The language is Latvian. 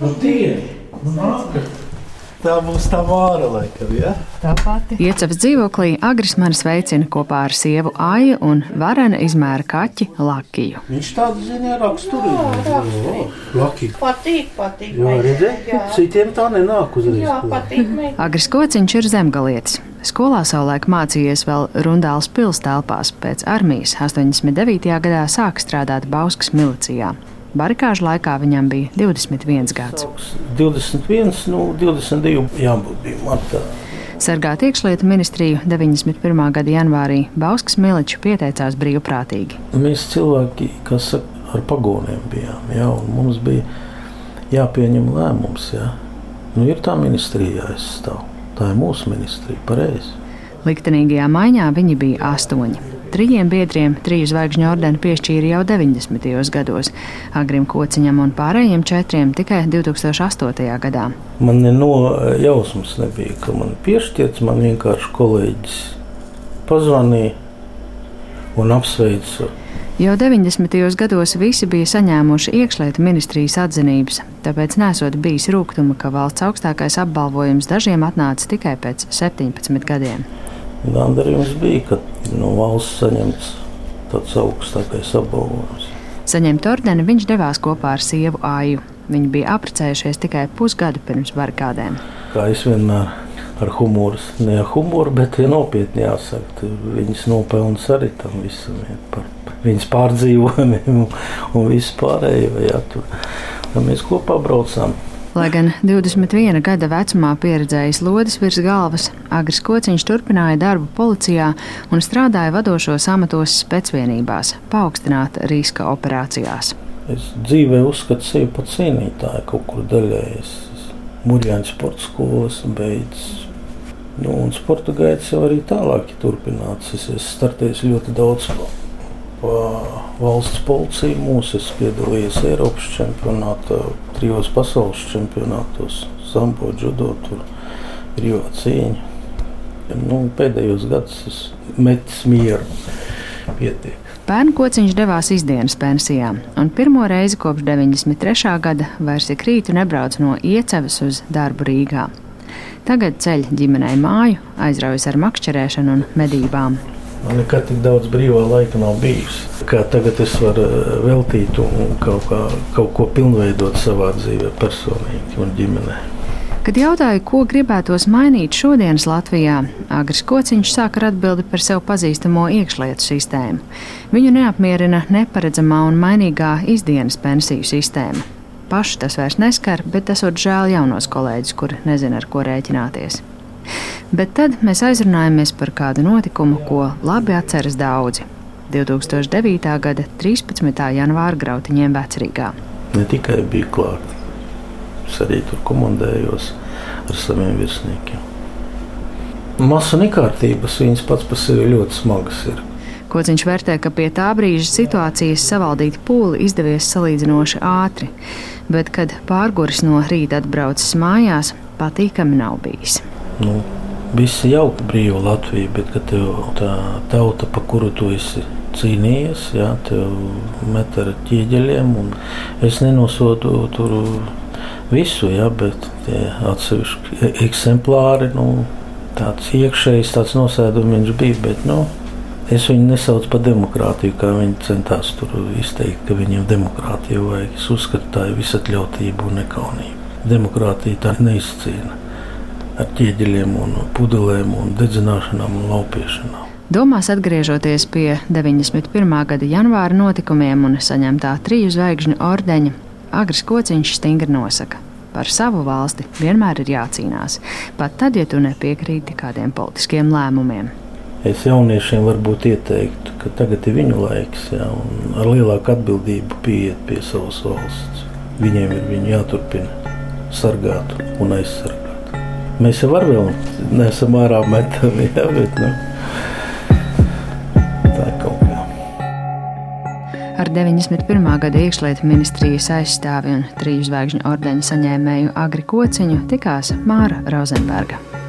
Nu, tie, nu, nākat. Tā būs tā vāra, laikam, ja? Tā pati. Iecevas dzīvoklī Agris mani sveicina kopā ar sievu Aiju un varena izmēra kaķi Lakiju. Viņš tādu zina raksturīgi. Laki. Patīk, patīk. Jā, jā. citiem tā nenāk uzreiz. Jā, patīk. meitene. Agris Kociņš ir zemgalietis. Skolā savulaik mācījies vēl Rundāls pils telpās, pēc armijas 89. gadā sāka strādāt Bauskas milicijā. Barikāžu laikā viņam bija 21 gads. 21, nu, 22 jābūt bija martā. Sargāt iekšlietu ministriju 91. gada janvārī Bauskas miliču pieteicās brīvprātīgi. Mēs cilvēki, kas ar pagoniem bijām, jā, mums bija jāpieņem lēmums, jā. Nu, ir tā ministrija jāizstāv. Tā ir mūsu ministrija, pareizi. Liktenīgajā maiņā viņi bija astoņi. Trijiem biedriem triju zvaigžņu ordeni piešķīra jau 90. gados, Agrim Kociņam un pārējiem četriem tikai 2008. gadā. Man no jausmas nebija, ka man piešķirts, man vienkārši kolēģis pazvanīja un apsveica. Jau 90. gados visi bija saņēmuši iekšlietu ministrijas atzinības, tāpēc nesot bijis rūkuma, ka valsts augstākais apbalvojums dažiem atnāca tikai pēc 17 gadiem. Gandarījums bija, ka no valsts saņemts tāds augstākais apbalvojums. Saņemt ordeni viņš devās kopā ar sievu Āju. Viņi bija apprecējušies tikai pusgadu pirms barikādēm. Kā es vienmēr ar humoru, ne ar humoru, bet ja nopietni jāsaka, viņas nopelnas arī tam visam, ja, par viņas pārdzīvojumiem un, un visu pārējo. Ja, tur. Mēs kopā braucām. Lai gan 21 gada vecumā pieredzējis lodes virs galvas, Agris Kociņš turpināja darbu policijā un strādāja vadošos amatos specvienībās, paaugstināta riska operācijās. Es dzīvē uzskatu sevi par cienītāju kaut kur daļēji. Mūrjāņu sporta skolas beidzis. Nu, un sporta gaitas jau arī tālāk ir turpināts. Es esmu startējis ļoti daudz pa valsts policiju. Mūsu es piedalījos Eiropas čempionātā, trijos pasaules čempionātos, sambo, judo, tur brīvā cīņa. Nu, pēdējos gados es metis mieru. Pietiek. Pērn kociņš devās izdienas pensijā, un pirmo reizi kopš 93. gada vairs ik rītu nebrauc no iecevas uz darbu Rīgā. Tagad ceļ ģimenei māju, aizraujas ar makšķerēšanu un medībām. Man nekad tik daudz brīvā laika nav bijis. Kā tagad es varu eh, veltīt un kaut, kā, kaut ko pilnveidot savā dzīvē, personīgi un ģimenē. Kad jautāju, ko gribētos mainīt šodienas Latvijā, Agris Kociņš sāk ar atbildi par sev pazīstamo iekšlietu sistēmu. Viņu neapmierina neparedzamā un mainīgā izdienas pensiju sistēma. Paši tas vairs neskar, bet esot žēl jaunos kolēģus, kuri nezina, ar ko rēķināties. Bet tad mēs aizrunājamies par kādu notikumu, ko labi atceras daudzi. 2009. gada 13. janvāra grautiņiem Vecrīgā. Ne tikai bija klāta, es arī tur komandējos ar saviem virsniekiem. Masa nekārtības viņas pats par sevi ļoti smagas ir. Kociņš vērtē, ka pie tā brīža situācijas savaldīt pūli izdevies salīdzinoši ātri, bet, kad pārguris no rīta atbraucis mājās, patīkami nav bijis. Nu, visi jauka brīva Latvija, bet kad tev tā tauta, pa kuru tu esi cīnījies, jā, tev met ar ķieģeļiem, es nenosodu tur visu, jā, bet tie atsevišķi eksemplāri, nu, tāds iekšējs tāds nosēdums bija, bet, nu, Es viņu nesaucu par demokrātiju, kā viņi centās tur izteikt, ka viņiem demokrātiju vajag. Es uzskatu, tā ir visatļautība un nekaunība. Demokrātija tā neizcīna ar ķieģeļiem, un pudelēm, un dedzināšanām un laupiešanām. Domās atgriežoties pie 91. gada janvāra notikumiem un saņemtā triju zvaigžņu ordeņa, Agris Kociņš stingri nosaka. Par savu valsti vienmēr ir jācīnās, pat tad, ja tu nepiekrīti kādiem politiskiem lēmumiem. Es jauniešiem varbūt ieteiktu, ka tagad ir viņu laiks, jā, un ar lielāku atbildību pieiet pie savas valsts. Viņiem ir viņu jāturpina sargāt un aizsargāt. Mēs jau ar vēl neesam ārā metami, jā, bet nu. Ar 91. gada iekšlietu ministrijas aizstāvi un triju zvaigžņu ordeņa saņēmēju Agri Kociņu tikās Māra Rozenberga.